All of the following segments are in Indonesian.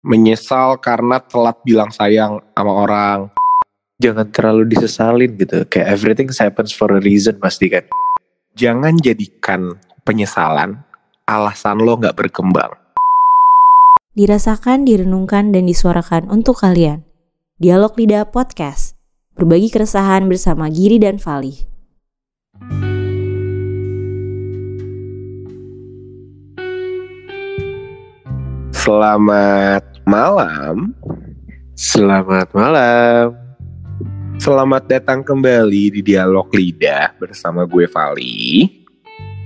menyesal karena telat bilang sayang sama orang. Jangan terlalu disesalin gitu. Kayak everything happens for a reason pasti kan. Jangan jadikan penyesalan alasan lo nggak berkembang. Dirasakan, direnungkan, dan disuarakan untuk kalian. Dialog Lidah Podcast. Berbagi keresahan bersama Giri dan Fali. Selamat malam. Selamat malam. Selamat datang kembali di Dialog Lidah bersama gue Vali.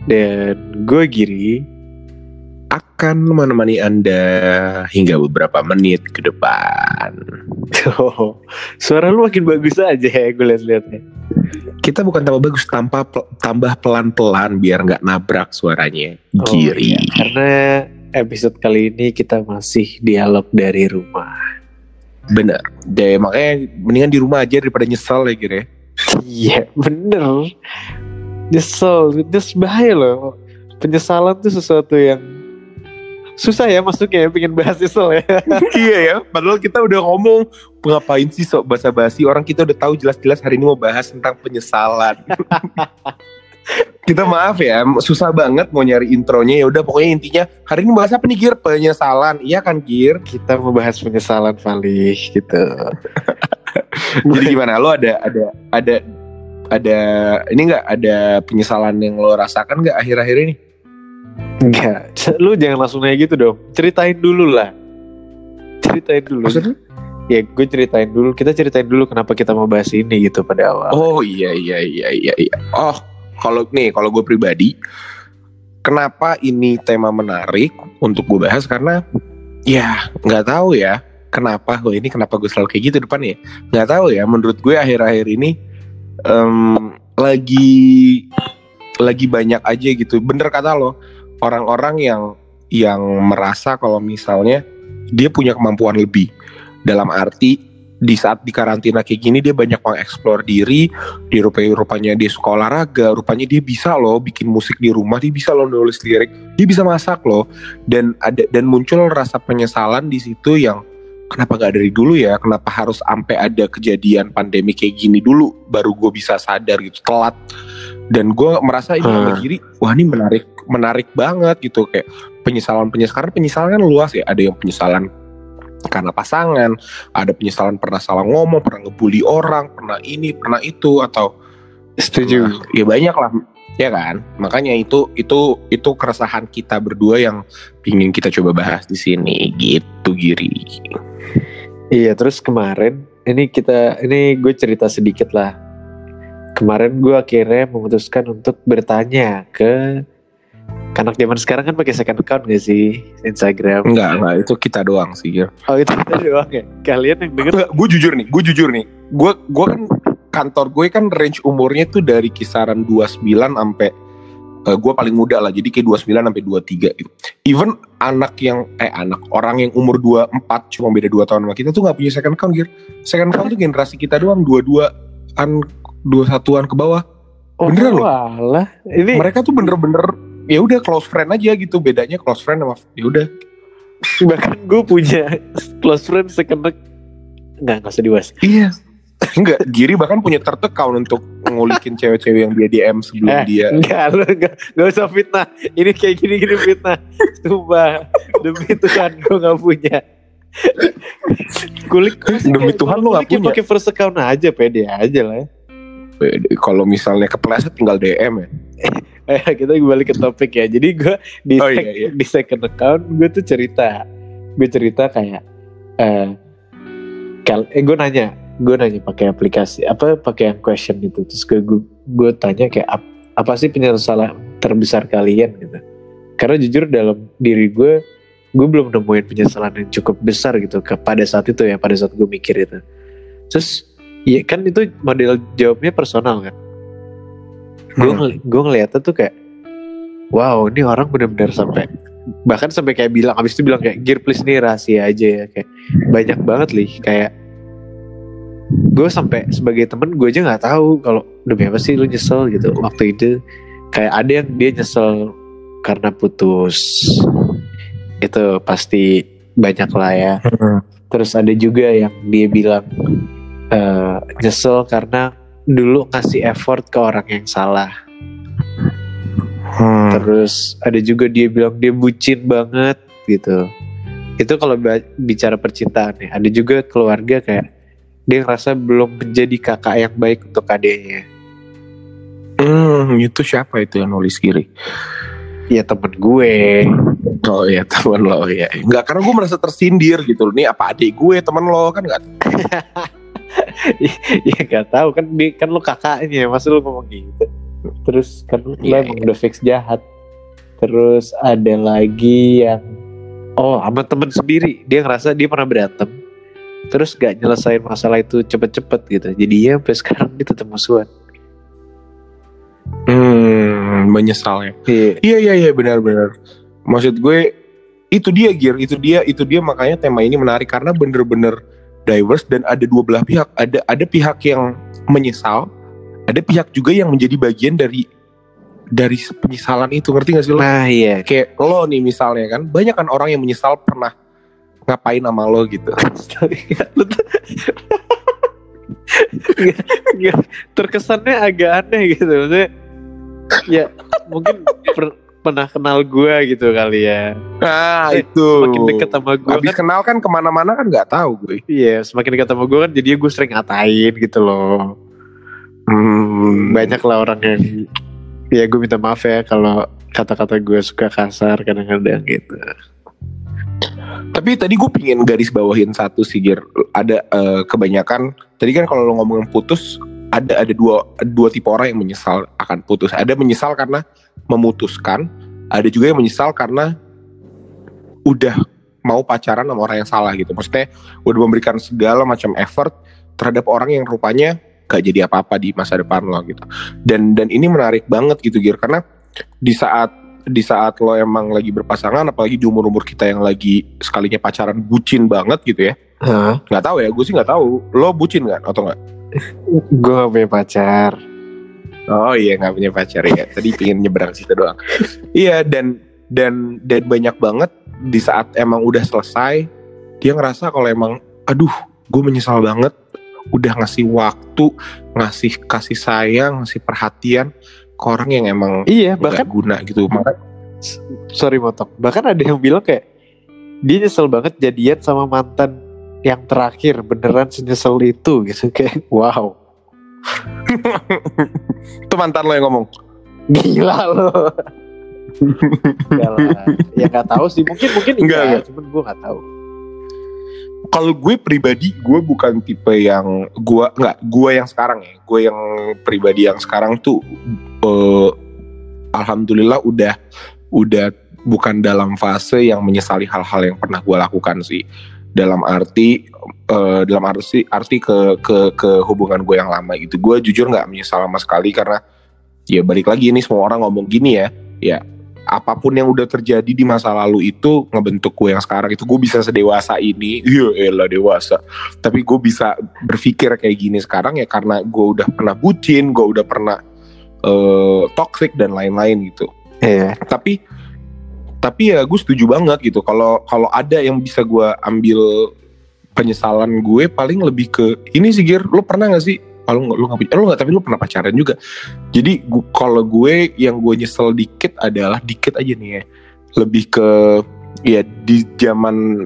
Dan gue Giri. Akan menemani Anda hingga beberapa menit ke depan. Oh, suara lu makin bagus aja ya gue liat-liatnya. Kita bukan tambah bagus, tambah tambah pelan-pelan biar nggak nabrak suaranya. Oh, Giri. iya. Karena episode kali ini kita masih dialog dari rumah. Bener. Deh, makanya mendingan di rumah aja daripada nyesel ya Giri. Iya bener. Nyesel, nyesel bahaya loh. Penyesalan tuh sesuatu yang susah ya masuknya ya, pengen bahas nyesel ya. iya ya, padahal kita udah ngomong ngapain sih sok basa-basi orang kita udah tahu jelas-jelas hari ini mau bahas tentang penyesalan. kita maaf ya, susah banget mau nyari intronya ya udah pokoknya intinya hari ini bahas apa nih Gir? Penyesalan. Iya kan Gir? Kita mau bahas penyesalan Fali gitu. Jadi gimana lo ada ada ada ada ini nggak ada penyesalan yang lo rasakan nggak akhir-akhir ini? Enggak, lu jangan langsung nanya gitu dong. Ceritain dulu lah. Ceritain dulu. Maksudnya? Ya gue ceritain dulu. Kita ceritain dulu kenapa kita mau bahas ini gitu pada awal. Oh iya iya iya iya. iya. Oh kalau nih kalau gue pribadi, kenapa ini tema menarik untuk gue bahas? Karena ya nggak tahu ya kenapa gue ini kenapa gue selalu kayak gitu depan ya nggak tahu ya menurut gue akhir-akhir ini em, lagi lagi banyak aja gitu. Bener kata lo orang-orang yang yang merasa kalau misalnya dia punya kemampuan lebih. Dalam arti di saat di karantina kayak gini dia banyak mengeksplor diri di rupanya rupanya dia suka olahraga rupanya dia bisa loh bikin musik di rumah dia bisa loh nulis lirik dia bisa masak loh. Dan ada dan muncul rasa penyesalan di situ yang kenapa gak dari dulu ya? Kenapa harus sampai ada kejadian pandemi kayak gini dulu baru gue bisa sadar gitu telat. Dan gue merasa ini Hmm. Giri wah ini menarik menarik banget gitu kayak penyesalan penyesalan karena penyesalan kan luas ya ada yang penyesalan karena pasangan ada penyesalan pernah salah ngomong pernah ngebully orang pernah ini pernah itu atau Setuju. Nah, ya banyak lah ya kan makanya itu itu itu keresahan kita berdua yang pingin kita coba bahas di sini gitu Giri Iya, terus kemarin ini kita ini gue cerita sedikit lah. Kemarin gue akhirnya memutuskan untuk bertanya ke anak zaman sekarang kan pakai second account gak sih Instagram? enggak enggak itu kita doang sih Gir. Oh itu kita doang ya. Kalian yang denger Enggak, gue jujur nih, gue jujur nih. Gue gue kan kantor gue kan range umurnya tuh dari kisaran 29 sampai eh, gue paling muda lah. Jadi kayak 29 sampai 23 gitu. Even anak yang eh anak orang yang umur 24 cuma beda 2 tahun sama kita tuh nggak punya second account Gir. Second account tuh generasi kita doang 22-an 21-an ke bawah. Oh, Beneran loh. Ini Mereka tuh bener-bener ya udah close friend aja gitu. Bedanya close friend sama ya udah bahkan gue punya close friend second account. Enggak, enggak usah dibahas. Iya. Enggak, Giri bahkan punya account untuk ngulikin cewek-cewek yang dia DM sebelum Eh, dia. Enggak, lu enggak, enggak usah fitnah. Ini kayak gini-gini fitnah. Sumpah, demi Tuhan gue gak punya. Kulik Demi Tuhan lu nggak ya punya. pakai first account aja, pede aja lah. ya. Kalau misalnya kepleset tinggal DM ya. Eh, kita balik ke topik ya. Jadi gue di, Oh, sec- iya, iya. di second account gue tuh cerita, gue cerita kayak, eh, kal eh gue nanya, gue nanya pakai aplikasi apa pakai yang question gitu. Terus gue gue, gue tanya kayak ap- apa sih penyesalan terbesar kalian gitu. Karena jujur dalam diri gue, gue belum nemuin penyesalan yang cukup besar gitu pada saat itu ya, pada saat gue mikir itu. Terus, ya kan itu model jawabnya personal kan gue Hmm. gue ngeliatnya tuh kayak wow ini orang benar-benar sampai bahkan sampai kayak bilang abis itu bilang kayak gear please nih rahasia aja ya kayak banyak banget lih kayak gue sampai sebagai temen gue aja nggak tahu kalau demi apa sih lu nyesel? gitu waktu itu kayak ada yang dia nyesel karena putus itu pasti banyak lah ya. Terus ada juga yang dia bilang eh, nyesel karena dulu ngasih effort ke orang yang salah Hmm. terus ada juga dia bilang dia bucin banget gitu itu kalau bicara percintaan ya ada juga keluarga kayak dia ngerasa belum menjadi kakak yang baik untuk adiknya Hmm, itu siapa itu yang nulis kiri? ya temen gue Oh ya teman lo ya. Enggak karena gue merasa tersindir gitu. Nih apa adik gue teman lo kan nggak? ya gak tahu. Kan bi- kan lu kakaknya masa lu ngomong gitu? Terus kan lu Iya, emang udah fix jahat. Terus ada lagi yang oh sama temen sendiri. Dia ngerasa dia pernah berantem. Terus gak nyelesain masalah itu cepet-cepet gitu. Jadinya sampai sekarang dia tetap musuhan. Hmm, menyesal ya. iya. Iya iya iya benar-benar. Maksud gue itu dia gear, itu dia itu dia. Makanya tema ini menarik. Karena bener-bener diverse dan ada dua belah pihak. Ada ada pihak yang menyesal, ada pihak juga yang menjadi bagian dari dari penyesalan itu. Ngerti gak sih lo? nah iya Kayak lo nih misalnya kan, banyak kan orang yang menyesal pernah ngapain sama lo gitu. Terkesannya agak aneh gitu maksudnya ya mungkin per- pernah kenal gue gitu kali ya Nah Eh, itu. semakin deket sama gue Habis kan kenal kan ke mana-mana kan nggak tahu gue. iya semakin dekat sama gue kan jadi gue sering ngatain gitu loh Hmm, banyak lah orang yang ya gue minta maaf ya kalau kata-kata gue suka kasar kadang-kadang gitu Tapi tadi gue pingin garis bawahin satu sih Gir. Ada eh, kebanyakan tadi kan kalau lo ngomongin putus ada ada dua dua tipe orang yang menyesal akan putus. Ada menyesal karena memutuskan, ada juga yang menyesal karena udah mau pacaran sama orang yang salah gitu. Maksudnya udah memberikan segala macam effort terhadap orang yang rupanya gak jadi apa-apa di masa depan lo gitu. Dan dan ini menarik banget gitu Gir karena di saat di saat lo emang lagi berpasangan apalagi di umur umur kita yang lagi sekalinya pacaran bucin banget gitu ya. Nggak tahu ya gue sih nggak tahu. Lo bucin nggak atau nggak gue punya pacar oh iya nggak punya pacar ya tadi pingin nyebrang situ doang. Iya dan dan dan banyak banget di saat emang udah selesai dia ngerasa kalau emang aduh gue menyesal banget. Udah ngasih waktu ngasih kasih sayang ngasih perhatian ke orang yang emang iya bahkan guna gitu. Maka- sorry motong bahkan ada yang bilang kayak dia nyesel banget jadian sama mantan yang terakhir beneran senyesel itu. Gitu kayak wow itu mantan lo yang ngomong. Gila lo. Ya nggak tahu sih. Mungkin mungkin Enggak, enggak, enggak. cuman gue nggak tahu. Kalau gue pribadi gue bukan tipe yang gue nggak gue yang sekarang ya. Gue yang pribadi yang sekarang tuh eh, alhamdulillah udah udah bukan dalam fase yang menyesali hal-hal yang pernah gue lakukan sih dalam arti eh, dalam arti arti ke ke ke hubungan gue yang lama gitu. Gue jujur nggak menyesal sama sekali karena ya balik lagi ini semua orang ngomong gini ya. Ya apa pun yang udah terjadi di masa lalu itu ngebentuk gue yang sekarang itu gue bisa sedewasa ini. Iya elah dewasa. Tapi gue bisa berpikir kayak gini sekarang ya karena gue udah pernah bucin gue udah pernah eh, toxic dan lain-lain gitu. Iya. Tapi tapi ya gue setuju banget gitu. Kalau kalau ada yang bisa gue ambil penyesalan gue paling lebih ke ini sih Gir lo pernah gak sih? Kalau nggak lu nggak lu nggak tapi lu pernah pacaran juga. Jadi kalau gue yang gue nyesel dikit adalah dikit aja nih ya. Lebih ke ya di zaman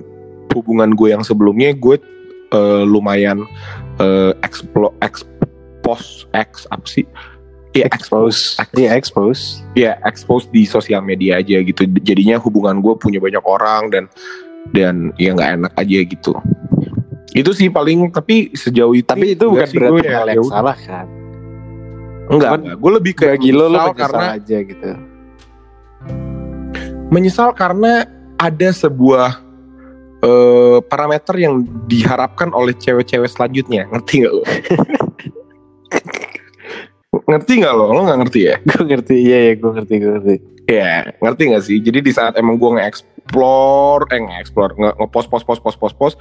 hubungan gue yang sebelumnya gue eh, lumayan eh, explo expose ex apa sih Iya, expose. Ex- iya expose. Ya expose di sosial media aja gitu. Jadinya hubungan gue punya banyak orang dan dan ya nggak enak aja gitu. Itu sih paling tapi sejauh itu tapi itu bukan berarti gue ya, hal ya yang udah. salah kan? Enggak, enggak. gue lebih ke bagi lo lo karena aja gitu. Menyesal karena ada sebuah eh, parameter yang diharapkan oleh cewek-cewek selanjutnya. Ngerti nggak lo ngerti nggak lo lo nggak ngerti ya gue ngerti iya ya gue ngerti gue ngerti Ya, ngerti gak sih? Jadi di saat emang gue nge-explore, eh nge-explore, nge- nge-post, post, post, post, post, post,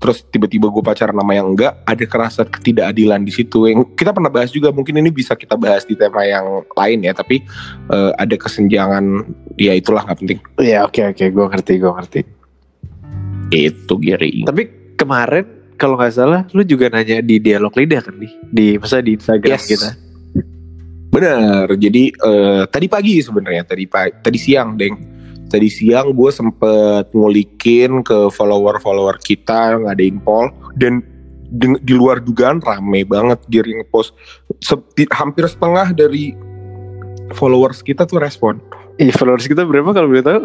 terus tiba-tiba gue pacaran sama yang enggak, ada kerasa ketidakadilan di situ. Yang kita pernah bahas juga, mungkin ini bisa kita bahas di tema yang lain ya, tapi eh, ada kesenjangan, ya itulah nggak penting. iya oke oke gue ngerti gue ngerti Itu Giri. Tapi kemarin kalau nggak salah lu juga nanya di dialog lidah kan nih di masa di Instagram Yes. kita. Bener. Jadi eh, tadi pagi sebenarnya, tadi pagi, tadi siang, Deng. Tadi siang gue sempet ngulikin ke follower-follower kita ngadain poll dan di, di luar dugaan rame banget Giri ngepost Se- di- hampir setengah dari followers kita tuh respon. Iya followers kita berapa kalau boleh tahu?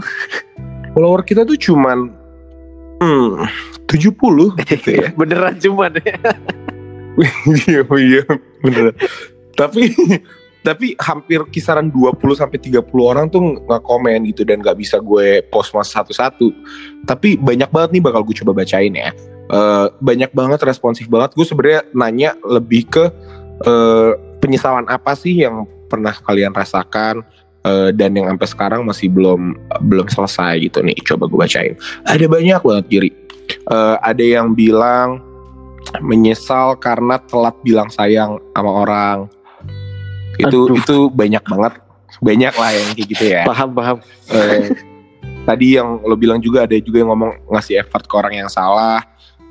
Follower kita tuh cuman hmm, 70 gitu ya. Beneran cuman ya. Iya iya bener. tapi tapi hampir kisaran 20 sampai 30 orang tuh nggak komen gitu dan nggak bisa gue post mas satu-satu. Tapi banyak banget nih bakal gue coba bacain ya. Eh, banyak banget responsif banget. Gue sebenarnya nanya lebih ke eh, penyesalan apa sih yang pernah kalian rasakan eh, dan yang sampai sekarang masih belum belum selesai gitu nih. Coba gue bacain. Ada banyak banget Giri. Eh, ada yang bilang menyesal karena telat bilang sayang sama orang itu Aduh. itu banyak banget. Banyak lah yang kayak gitu ya. Paham paham. Eh, tadi yang lo bilang juga ada juga yang ngomong ngasih effort ke orang yang salah.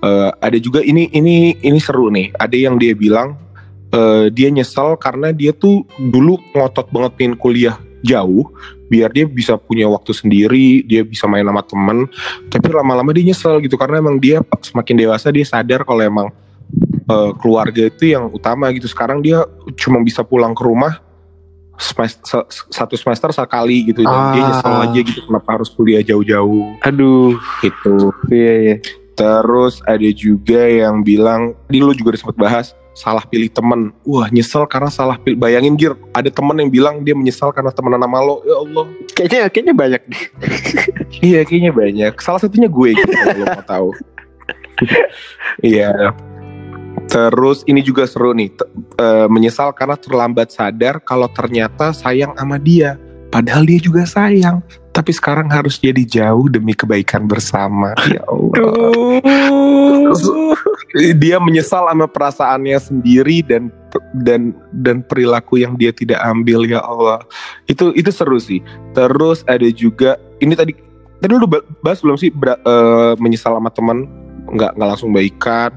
Eh, ada juga ini ini ini seru nih. Ada yang dia bilang eh, dia nyesel karena dia tuh dulu ngotot banget pengen kuliah jauh biar dia bisa punya waktu sendiri dia bisa main sama temen. Tapi lama-lama dia nyesel gitu karena emang dia semakin dewasa dia sadar kalau emang eh, keluarga itu yang utama gitu sekarang dia cuma bisa pulang ke rumah semester, satu semester sekali gitu dan dia nyesel Ah. aja gitu kenapa harus kuliah jauh-jauh Aduh. gitu Iya iya. terus ada juga yang bilang di lu juga udah sempet bahas salah pilih temen wah nyesel karena salah pilih bayangin Gir ada temen yang bilang dia menyesal karena temenan sama lo ya Allah Kayaknya kayaknya banyak nih. Iya kayaknya banyak. Salah satunya gue gitu kalau lo mau tahu. Iya. Terus ini juga seru nih. Eh, menyesal karena terlambat sadar kalau ternyata sayang sama dia. Padahal dia juga sayang. Tapi sekarang harus jadi jauh demi kebaikan bersama. Ya Allah. Dia menyesal sama perasaannya sendiri dan dan dan perilaku yang dia tidak ambil ya Allah. Itu itu seru sih. Terus ada juga ini tadi tadi lu bahas belum sih bera- eh, menyesal sama teman nggak nggak langsung baikan.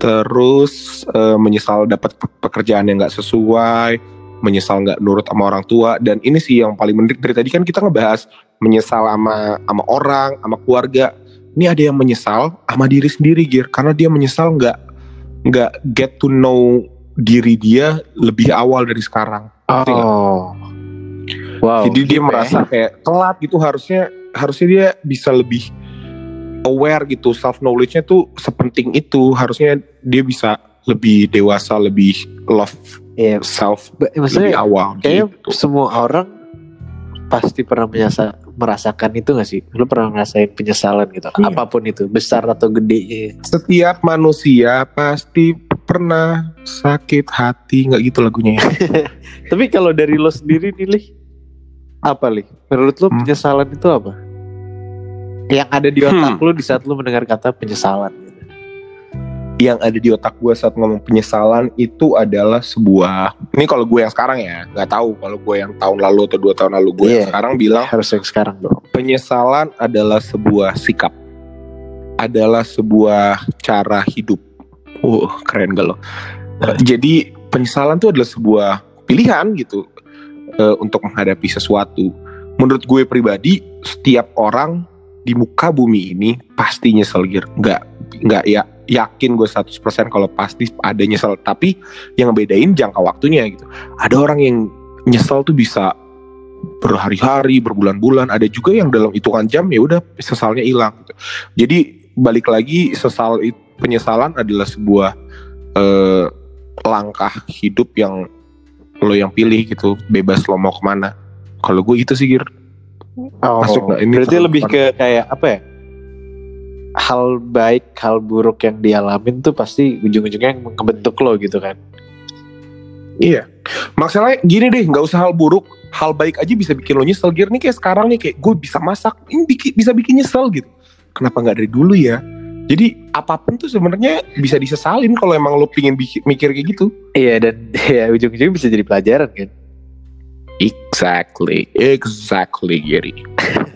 Terus eh, menyesal dapat pe- pekerjaan yang nggak sesuai, menyesal nggak nurut sama orang tua dan ini sih yang paling menarik dari tadi kan kita ngebahas menyesal sama sama orang, sama keluarga. Ini ada yang menyesal sama diri sendiri, Gir, karena dia menyesal nggak nggak get to know diri dia lebih awal dari sekarang. Oh. Wow. Jadi dia gitu ya. merasa kayak telat gitu harusnya harusnya dia bisa lebih aware gitu self knowledge-nya tuh sepenting itu harusnya dia bisa lebih dewasa lebih love Iya. self Ba- lebih Maksudnya awal kayaknya gitu. semua orang pasti pernah menyasa, merasakan itu gak sih? Lu pernah ngerasain penyesalan gitu? Iya. Apa pun itu, besar atau gede. Setiap manusia pasti pernah sakit hati nggak gitu lagunya ya. Tapi kalau dari lo sendiri nih, Lih, apa Lih? Menurut lo Hmm. penyesalan itu apa? Yang ada di otak lo di saat lo mendengar kata penyesalan. gitu. yang ada di otak gue saat ngomong penyesalan itu adalah sebuah ini kalau gue yang sekarang ya nggak tahu kalau gue yang tahun lalu atau dua tahun lalu gue yang Iya. sekarang bilang Harus yang sekarang dong. penyesalan adalah sebuah sikap adalah sebuah cara hidup uh keren gak lo jadi penyesalan itu adalah sebuah pilihan gitu eh, untuk menghadapi sesuatu menurut gue pribadi setiap orang di muka bumi ini pasti nyesel Gir. nggak nggak ya yakin gue 100% kalau pasti ada nyesel. Tapi yang ngebedain jangka waktunya gitu. Ada orang yang nyesel tuh bisa berhari-hari berbulan-bulan. Ada juga yang dalam hitungan jam ya udah sesalnya hilang gitu. jadi balik lagi sesal penyesalan adalah sebuah eh, langkah hidup yang lo yang pilih gitu. Bebas lo mau ke mana. Kalau gue gitu sih Gir Oh, Masuk nggak? Ini berarti lebih ke kayak apa ya? Hal baik, hal buruk yang dialamin tuh pasti ujung-ujungnya yang ngebentuk lo gitu kan. Iya. Masalahnya gini deh, nggak usah hal buruk, hal baik aja bisa bikin lo nyesel. Gir nih kayak sekarang nih kayak gue bisa masak, ini bikin, bisa bikin nyesel gitu. Kenapa nggak dari dulu ya? Jadi apa pun tuh sebenarnya bisa disesalin kalau emang lo pingin mikir kayak gitu. Iya dan ya ujung-ujungnya bisa jadi pelajaran kan. Exactly, exactly, Giri.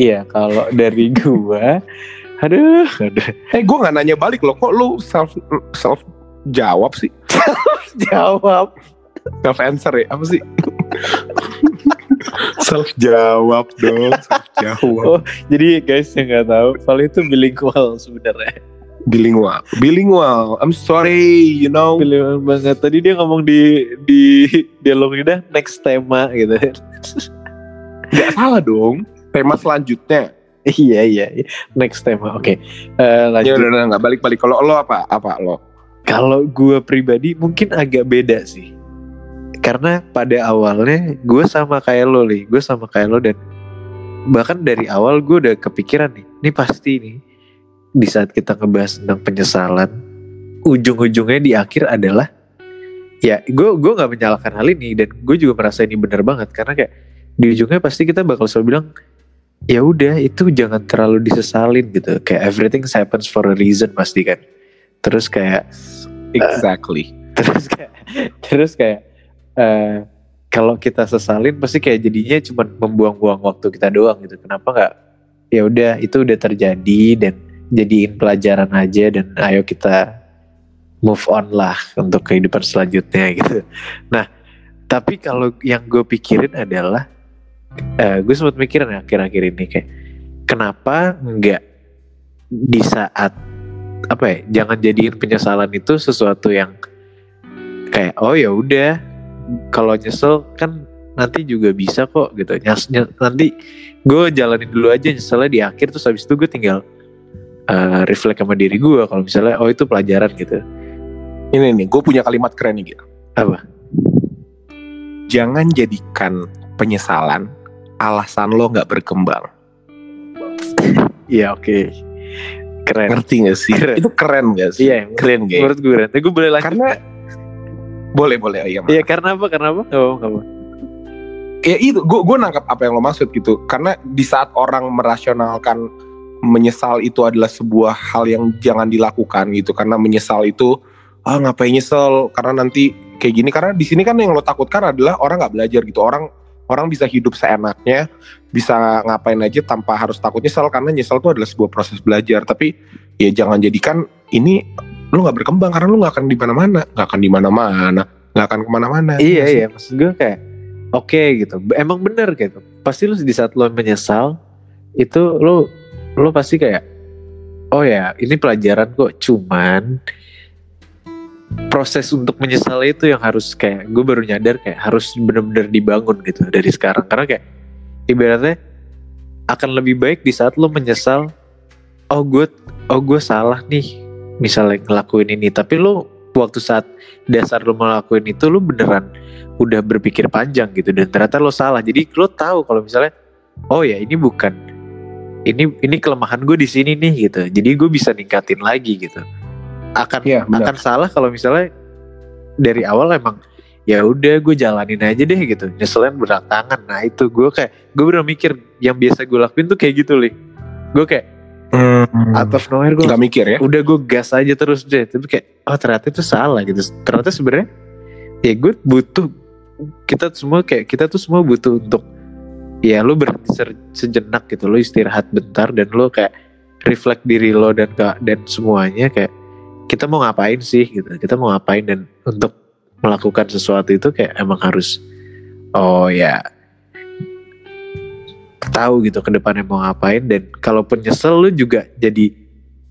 Iya kalau dari gua aduh aduh Eh gue nggak nanya balik loh, kok lu self self jawab sih? jawab Self answer ya? Apa sih? self jawab dong, self jawab. Oh. jadi guys yang nggak tahu Val itu bilingual sebenarnya Bilingual, bilingual. I'm sorry, you know. bilingual banget tadi dia ngomong di di dialog udah next tema gitu Gak salah dong. Tema selanjutnya. iya iya iya. next tema oke Eh, Ya lanjut udah, nggak balik balik. Kalau lo apa? Apa lo? Kalau gue pribadi mungkin agak beda sih. Karena pada awalnya gue sama kayak lo nih, gue sama kayak lo dan bahkan dari awal gue udah kepikiran nih, ini pasti nih di saat kita ngebahas tentang penyesalan, ujung-ujungnya di akhir adalah ya gue gue nggak menyalahkan hal ini dan gue juga merasa ini benar banget. Karena kayak di ujungnya pasti kita bakal selalu bilang ya udah itu jangan terlalu disesalin gitu. Kayak everything happens for a reason pasti kan. Terus kayak Exactly. terus kayak terus kayak eh, kalau kita sesalin pasti kayak jadinya cuma membuang-buang waktu kita doang gitu. Kenapa nggak ya udah itu udah terjadi dan jadiin pelajaran aja dan ayo kita move on lah untuk kehidupan selanjutnya gitu. Nah tapi kalau yang gue pikirin adalah eh, gue sempat mikirin ya akhir-akhir ini kayak kenapa nggak di saat apa ya jangan jadiin penyesalan itu sesuatu yang kayak oh ya udah kalau nyesel kan nanti juga bisa kok gitu. Nyes- nye- nanti gue jalanin dulu aja nyeselnya di akhir terus habis itu gue tinggal uh, reflect sama diri gue kalau misalnya oh itu pelajaran gitu Ini nih, gue punya kalimat keren nih. Gil. apa Jangan jadikan penyesalan alasan lo nggak berkembang. iya oke keren Ngerti gak sih? Keren. Itu keren gak sih? iya keren gak? menurut gue keren gue boleh lanjut Karena boleh boleh oh iya. Iya karena apa karena apa apa, gak apa. ya itu gue gue nangkap apa yang lo maksud gitu karena di saat orang merasionalkan menyesal itu adalah sebuah hal yang jangan dilakukan gitu. Karena menyesal itu ah ngapain nyesel? Karena nanti kayak gini. Karena di sini kan yang lo takutkan adalah orang nggak belajar gitu. Orang orang bisa hidup seenaknya bisa ngapain aja tanpa harus takut nyesel. Karena nyesel itu adalah sebuah proses belajar. Tapi ya jangan jadikan ini lo nggak berkembang. Karena lo nggak akan di mana-mana. Nggak akan di mana-mana. Nggak akan ke mana-mana. Iya iya maksud gue kayak oke gitu. Emang bener gitu. Pasti lu di saat lo menyesal itu lo lo pasti kayak oh ya ini pelajaran kok cuman proses untuk menyesal itu yang harus kayak gue baru nyadar kayak harus bener-bener dibangun gitu dari sekarang. Karena kayak ibaratnya akan lebih baik di saat lo menyesal oh gue oh gue salah nih misalnya ngelakuin ini. Tapi lo waktu saat dasar lo ngelakuin itu lo beneran udah berpikir panjang gitu dan ternyata lo salah. Jadi lo tahu kalau misalnya oh ya ini bukan ini ini kelemahan gue di sini nih gitu. Jadi gue bisa ningkatin lagi gitu. Akan benar. akan salah kalau misalnya dari awal emang ya udah gue jalanin aja deh gitu. Nyeselin berat tangan. Nah itu gue kayak gue bener mikir yang biasa gue lakuin tuh kayak gitu li. Gue kayak Hmm. out of nowhere gue nggak mikir ya? udah gue gas aja terus deh. Tapi kayak oh ternyata itu salah gitu. Ternyata sebenarnya ya gue butuh kita semua kayak kita tuh semua butuh untuk ya lu berhenti se- sejenak gitu lo istirahat bentar dan lo kayak reflect diri lo dan ke dan semuanya kayak kita mau ngapain sih? gitu. Kita mau ngapain? Dan untuk melakukan sesuatu itu kayak emang harus oh ya tahu gitu ke depannya mau ngapain. Dan kalaupun nyesel lu juga jadi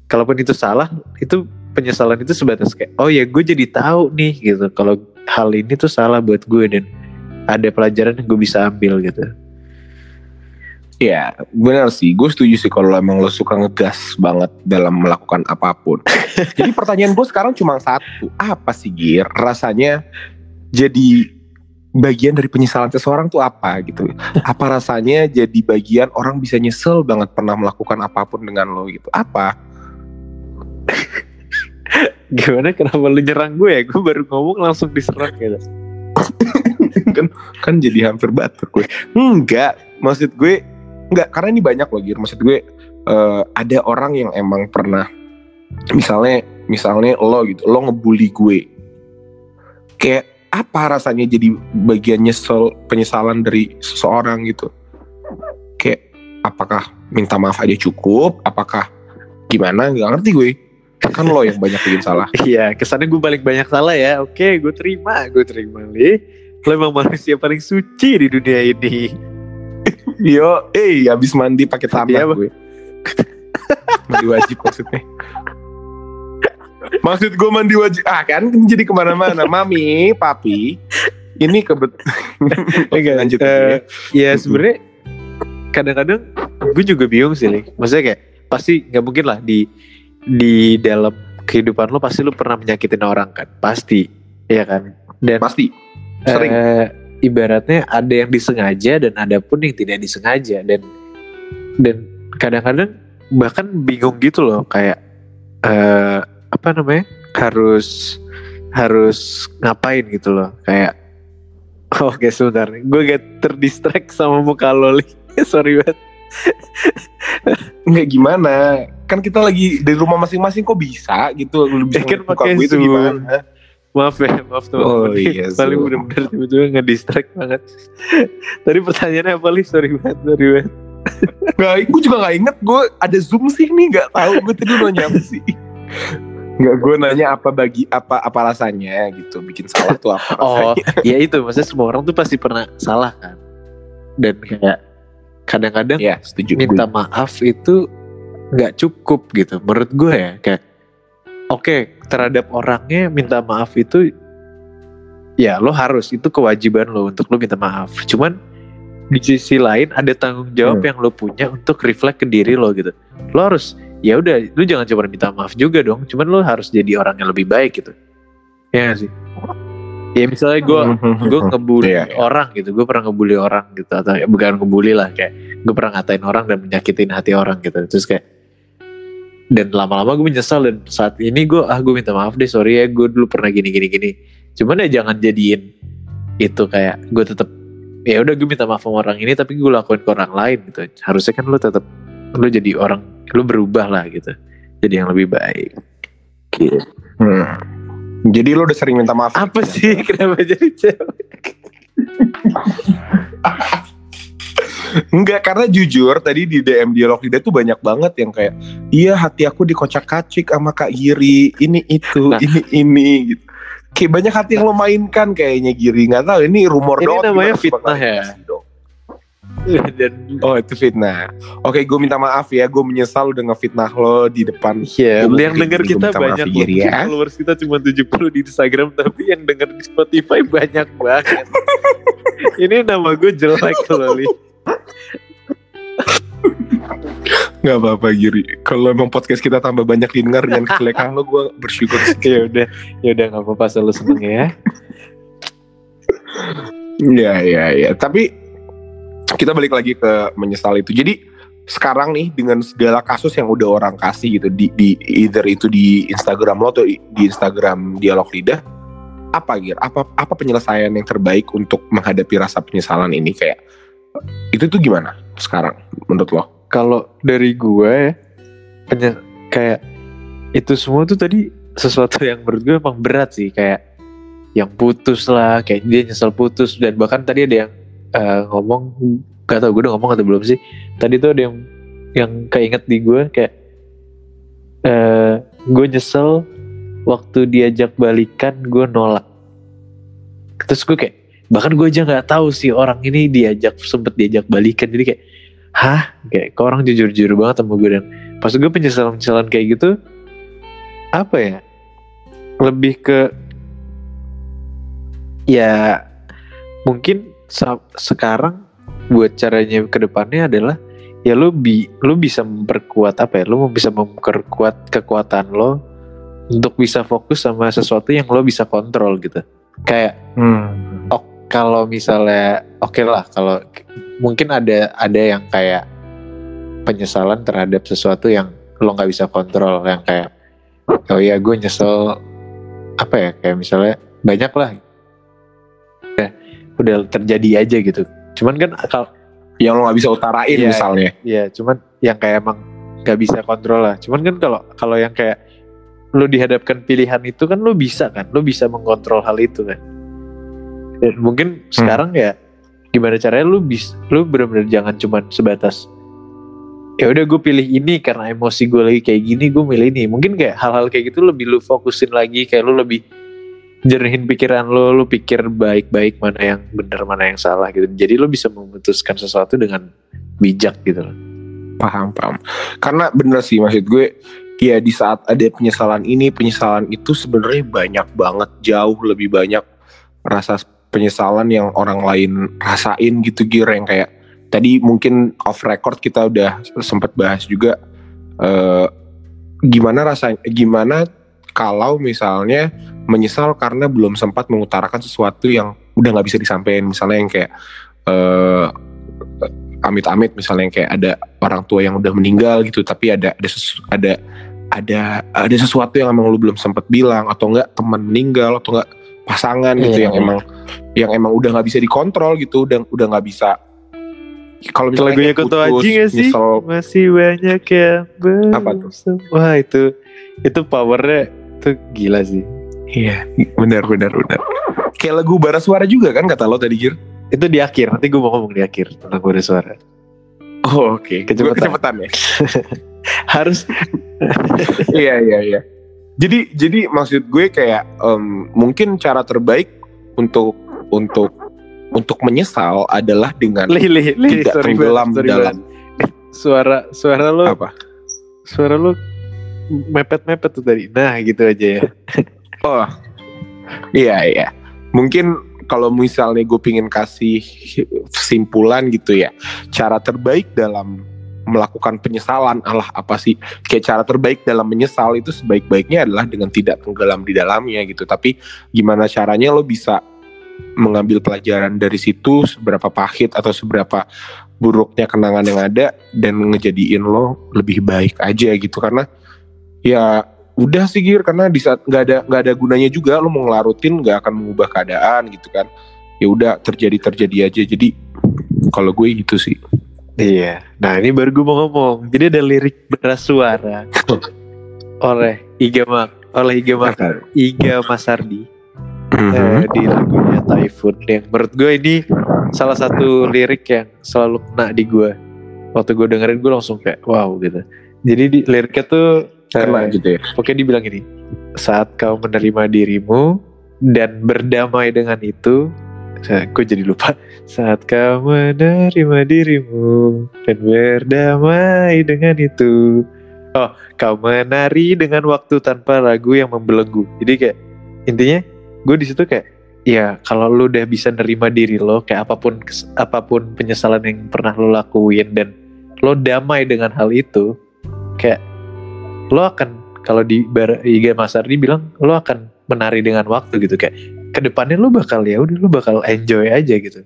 kalaupun itu salah itu penyesalan itu sebatas kayak oh ya gue jadi tahu nih gitu. Kalau hal ini tuh salah buat gue dan ada pelajaran yang gue bisa ambil gitu Ya benar sih, gue setuju sih kalau emang lo suka ngegas banget dalam melakukan apa pun. jadi pertanyaan gue sekarang cuma satu, apa sih Gir? Rasanya jadi bagian dari penyesalan seseorang tuh apa gitu? Apa rasanya jadi bagian orang bisa nyesel banget pernah melakukan apa pun dengan lo gitu? Apa? gimana kenapa lu nyerang gue ya gue baru ngomong langsung diserang gitu kan kan jadi hampir batuk gue. Enggak, maksud gue enggak karena ini banyak loh Gir. Maksud gue eh, ada orang yang emang pernah misalnya misalnya lo gitu, lo ngebully gue. Kayak apa rasanya jadi bagian nyesel penyesalan dari seseorang gitu. Kayak apakah minta maaf aja cukup? Apakah gimana nggak ngerti gue kan lo yang banyak bikin salah Iya, kesannya gue paling banyak salah ya. Oke, gue terima, gue terima li. Lo emang manusia paling suci di dunia ini. Yo eh habis mandi pakai Iya, Bang. gue mandi wajib maksudnya maksud gue mandi wajib ah kan jadi ke mana-mana mami papi ini kebet lanjut eh, aja ya. ya sebenarnya kadang-kadang gue juga bingung sih, Li. Maksudnya kayak pasti nggak mungkin lah di di dalam kehidupan lo pasti lo pernah menyakitin orang kan, pasti, ya kan. Dan pasti sering eh, ibaratnya ada yang disengaja dan ada pun yang tidak disengaja. Dan dan kadang-kadang bahkan bingung gitu loh kayak eh apa namanya harus harus ngapain gitu loh. Kayak oke sebentar gue gak terdistract sama muka lo Li. sorry banget. Nggak gimana? Kan kita lagi dari rumah masing-masing kok bisa gitu? Lu bisa Ya kan pakai gue itu Zoom. gimana maaf ya maaf tuh Oh, iya, paling Zoom. bener-bener tiba-tiba ngedistract banget. Tadi pertanyaannya apa Li sorry banget sorry banget. Nggak, gue juga nggak inget gue ada zoom sih nih nggak tahu. Gue tadi nanya apa sih? Nggak gue nanya apa bagi apa apa rasanya gitu bikin salah tuh apa Oh, rasanya. ya itu. Maksudnya semua orang tuh pasti pernah salah kan. Dan kayak kadang-kadang ya setuju. minta maaf itu nggak cukup gitu. Menurut gue ya kayak oke terhadap orangnya minta maaf itu ya lo harus itu kewajiban lo untuk lo minta maaf. Cuman di sisi lain ada tanggung jawab Hmm. yang lo punya untuk reflect ke diri lo gitu. Lo harus ya udah lu jangan cuma minta maaf juga dong. Cuman lo harus jadi orang yang lebih baik gitu. Ya nggak sih. Ya misalnya gue gue ngebully Iya, iya. orang gitu gue pernah ngebully orang gitu atau ya, bukan ngebully lah kayak gue pernah ngatain orang dan menyakitin hati orang gitu terus kayak dan lama-lama gue menyesal dan saat ini gue ah gue minta maaf deh sorry ya gue dulu pernah gini gini gini cuman ya jangan jadiin itu kayak gue tetap ya udah gue minta maaf sama orang ini tapi gue lakuin ke orang lain gitu harusnya kan lo tetap lo jadi orang lo berubah lah gitu jadi yang lebih baik gitu. Hmm. Jadi lo udah sering minta maaf? apa sih kenapa jadi cewek Enggak, karena jujur tadi di DM dialog lidah tuh banyak banget yang kayak iya hati aku dikocak kacik sama Kak Giri, ini itu, Nah. ini ini gitu. Kayak banyak hati yang lo mainkan kayaknya Giri, nggak tahu ini rumor Ini doang. namanya gimana? Coba fitnah ya? dong. dan Oh itu fitnah. Oke, gue minta maaf ya, gue menyesal udah ngefitnah lo di depan. Iya, Gua yang denger kita banyak loh. Giri, ya. Followers kita cuma 70 di Instagram tapi yang denger di Spotify banyak banget. Ini nama gue jelek loh, Li. Gak apa-apa Giri. Kalau emang podcast kita tambah banyak didengar dengan kejelekan lo, gue bersyukur. ya udah, ya udah nggak apa-apa selalu seneng ya. Iya iya iya. Tapi kita balik lagi ke menyesal itu. Jadi sekarang nih dengan segala kasus yang udah orang kasih gitu di, di either itu di Instagram lo atau di Instagram dialog lidah apa Gir? Apa apa penyelesaian yang terbaik untuk menghadapi rasa penyesalan ini kayak itu tuh gimana sekarang menurut lo? Kalau dari gue ya, kayak itu semua tuh tadi sesuatu yang menurut gue emang berat sih kayak yang putus lah kayak dia nyesel putus dan bahkan tadi ada yang eh, ngomong gak tau gue udah ngomong atau belum sih tadi tuh ada yang yang keinget di gue kayak eh gue nyesel waktu diajak balikan gue nolak terus gue kayak bahkan gue aja nggak tahu sih orang ini diajak sempet diajak balikan. Jadi kayak hah? Kayak kok orang jujur-jujur banget sama gue dan pas gue penyesalan-penyesalan kayak gitu apa ya lebih ke ya mungkin sekarang buat caranya ke depannya adalah ya lu bi lu bisa memperkuat apa ya lu bisa memperkuat kekuatan lo untuk bisa fokus sama sesuatu yang lo bisa kontrol gitu. Kayak oh kalau misalnya oke lah kalau mungkin ada ada yang kayak penyesalan terhadap sesuatu yang lo nggak bisa kontrol yang kayak oh ya gue nyesel apa ya kayak misalnya banyak lah. Udah, udah terjadi aja gitu. Cuman kan kalau Yang lo nggak bisa utarain Iya, misalnya. ya cuman yang kayak emang nggak bisa kontrol lah. Cuman kan kalau kalau yang kayak lo dihadapkan pilihan itu kan lo bisa kan lo bisa mengontrol hal itu kan dan mungkin sekarang ya gimana caranya lo bis lo benar-benar jangan cuman sebatas ya udah gue pilih ini karena emosi gue lagi kayak gini gue milih ini. Mungkin kayak hal-hal kayak gitu lebih lu fokusin lagi kayak lu lebih jernihin pikiran lo lu pikir baik-baik mana yang benar mana yang salah gitu. Jadi lu bisa memutuskan sesuatu dengan bijak gitu loh. Paham paham. Karena bener sih maksud gue ya di saat ada penyesalan ini penyesalan itu sebenarnya banyak banget jauh lebih banyak rasa penyesalan yang orang lain rasain gitu Gir yang kayak tadi mungkin off record kita udah sempat bahas juga eh, gimana rasanya gimana kalau misalnya menyesal karena belum sempat mengutarakan sesuatu yang udah nggak bisa disampaikan. Misalnya yang kayak eh, amit-amit misalnya yang kayak ada orang tua yang udah meninggal gitu tapi ada ada sesu- ada ada ada sesuatu yang emang lu belum sempat bilang atau enggak teman meninggal atau enggak pasangan gitu Iya. yang emang yang emang udah nggak bisa dikontrol gitu udah udah nggak bisa. Kalau misalnya lagunya putus, Aji gak sih? nyesel, masih banyak belum Apa tuh? wah itu itu powernya tuh gila sih. Iya benar benar benar. Kayak lagu bara suara juga kan kata lo tadi Gir itu di akhir nanti gue mau ngomong di akhir tentang gue suara. Oh oke. Gua Kecepatan. kecepatan ya? Harus. Iya iya iya jadi jadi maksud gue kayak em, mungkin cara terbaik untuk untuk untuk menyesal adalah dengan li li li Tidak sorry tenggelam sorry dalam- banget. suara suara lo apa? suara lo mepet mepet tuh tadi. Nah gitu aja ya. Oh iya iya. Mungkin kalau misalnya gue pingin kasih kesimpulan gitu ya cara terbaik dalam melakukan penyesalan Allah apa sih? Kayak cara terbaik dalam menyesal itu sebaik-baiknya adalah dengan tidak tenggelam di dalamnya gitu. Tapi gimana caranya lo bisa mengambil pelajaran dari situ seberapa pahit atau seberapa buruknya kenangan yang ada dan ngejadiin lo lebih baik aja gitu. Karena ya udah sih Gir karena di saat nggak ada nggak ada gunanya juga lo mau ngelarutin nggak akan mengubah keadaan gitu kan. Ya udah terjadi terjadi aja. Jadi kalau gue gitu sih iya. Nah ini baru gue mau ngomong. Jadi ada lirik beras suara. Oleh Iga Mak oleh Iga Mak Iga Masardi. Mhm. eh, di lagunya Typhoon. Yang menurut gue ini salah satu lirik yang selalu kena di gue waktu gue dengerin gue langsung kayak wow gitu. Jadi di liriknya tuh Kena eh, gitu ya? Pokoknya dibilang gini, saat kau menerima dirimu dan berdamai dengan itu, gue jadi lupa. Saat kau menerima dirimu dan berdamai dengan itu, oh, kau menari dengan waktu tanpa ragu yang membelenggu. Jadi kayak intinya, gue di situ kayak, ya kalau lu udah bisa nerima diri lo, kayak apa pun apa pun penyesalan yang pernah lo lakuin dan lo damai dengan hal itu, kayak lo akan kalau di Iga Mas Ardi bilang lo akan menari dengan waktu gitu kayak ke depannya lo bakal ya udah lo bakal enjoy aja gitu.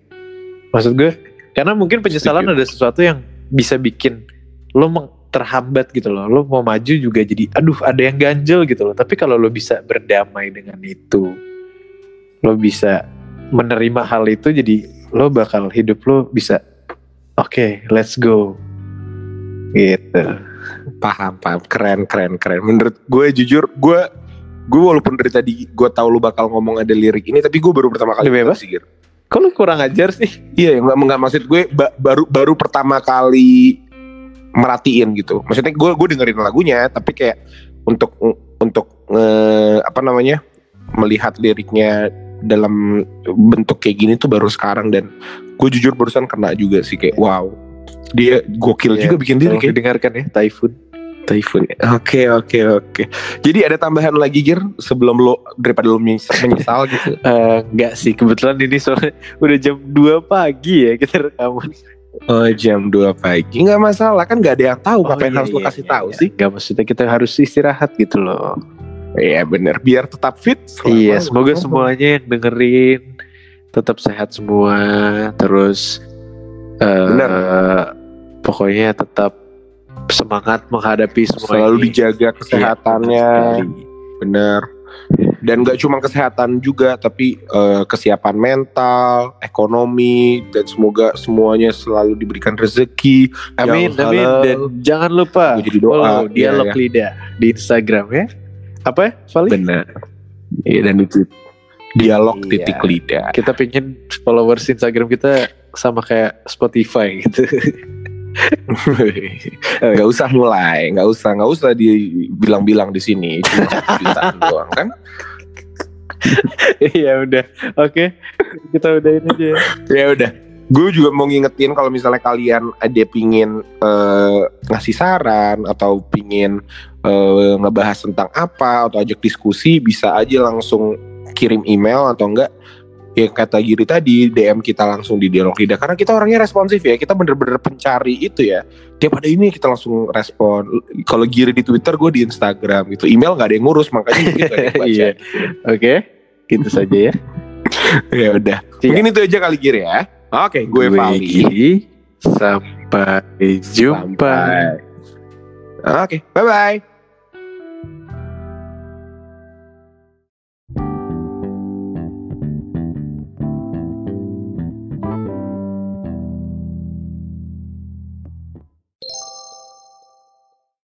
Maksud gue karena mungkin penyesalan ada sesuatu yang bisa bikin lo terhambat gitu loh. Lo mau maju juga jadi aduh ada yang ganjel gitu loh. Tapi kalau lo bisa berdamai dengan itu lo bisa menerima hal itu jadi lo bakal hidup lo bisa oke let's go. Gitu. Paham paham. Keren keren keren. Menurut gue jujur gue gue walaupun dari tadi gue tahu lu bakal ngomong ada lirik ini tapi gue baru pertama kali bebas? sih. Kok lu kurang ajar sih? Iya, nggak nggak maksud gue ba- baru baru pertama kali merhatiin gitu. Maksudnya gue gue dengerin lagunya, tapi kayak untuk untuk eh, apa namanya melihat liriknya dalam bentuk kayak gini tuh baru sekarang dan gue jujur barusan kena juga sih kayak wow dia gokil Iya, juga bikin lirik Tolong ya. didengarkan ya Typhoon. Typhoon. Oke oke oke. Jadi ada tambahan lagi Gir sebelum lo daripada lo menyesal, menyesal gitu. Eh, enggak sih, kebetulan ini soalnya udah jam 2 pagi ya kita rekaman. Oh jam 2 pagi nggak masalah kan nggak ada yang tahu ngapain iya, harus lo iya, kasih iya, tahu iya. sih. Enggak maksudnya kita harus istirahat gitu loh. Iya bener biar tetap fit. iya, semoga semuanya yang dengerin tetap sehat semua, terus eh Benar. pokoknya tetap semangat menghadapi semua Selalu ini. dijaga Iya, kesehatannya, benar sekali. bener. Dan gak cuma kesehatan juga, tapi eh, kesiapan mental, ekonomi, dan semoga semuanya selalu diberikan rezeki. Amin, yang amin. halal. Dan jangan lupa jadi doa, follow iya, Dialog iya. Lidah di Instagram ya. Apa ya, Vali? Bener. Iya dan itu dialog Iya. titik lidah. Kita pengen followers Instagram kita sama kayak Spotify gitu. Nggak usah mulai, nggak usah, nggak usah dibilang-bilang di sini. Cuma doang kan? Iya udah. Oke. Kita udahin aja ya. Ya udah. Gue juga mau ngingetin kalau misalnya kalian ada pingin eh, ngasih saran atau pingin eh, ngebahas tentang apa atau ajak diskusi bisa aja langsung kirim email atau enggak ya kata Giri tadi DM kita langsung di dialog lidah karena kita orangnya responsif ya kita bener-bener pencari itu ya tiap ada ini kita langsung respon kalau Giri di Twitter gue di Instagram gitu email nggak ada yang ngurus makanya mungkin nggak ada yang baca Iya. Oke. Gitu saja ya. ya udah Iya. mungkin itu aja kali Giri ya oke gue Gigi. Sampai jumpa. Sampai. oke bye bye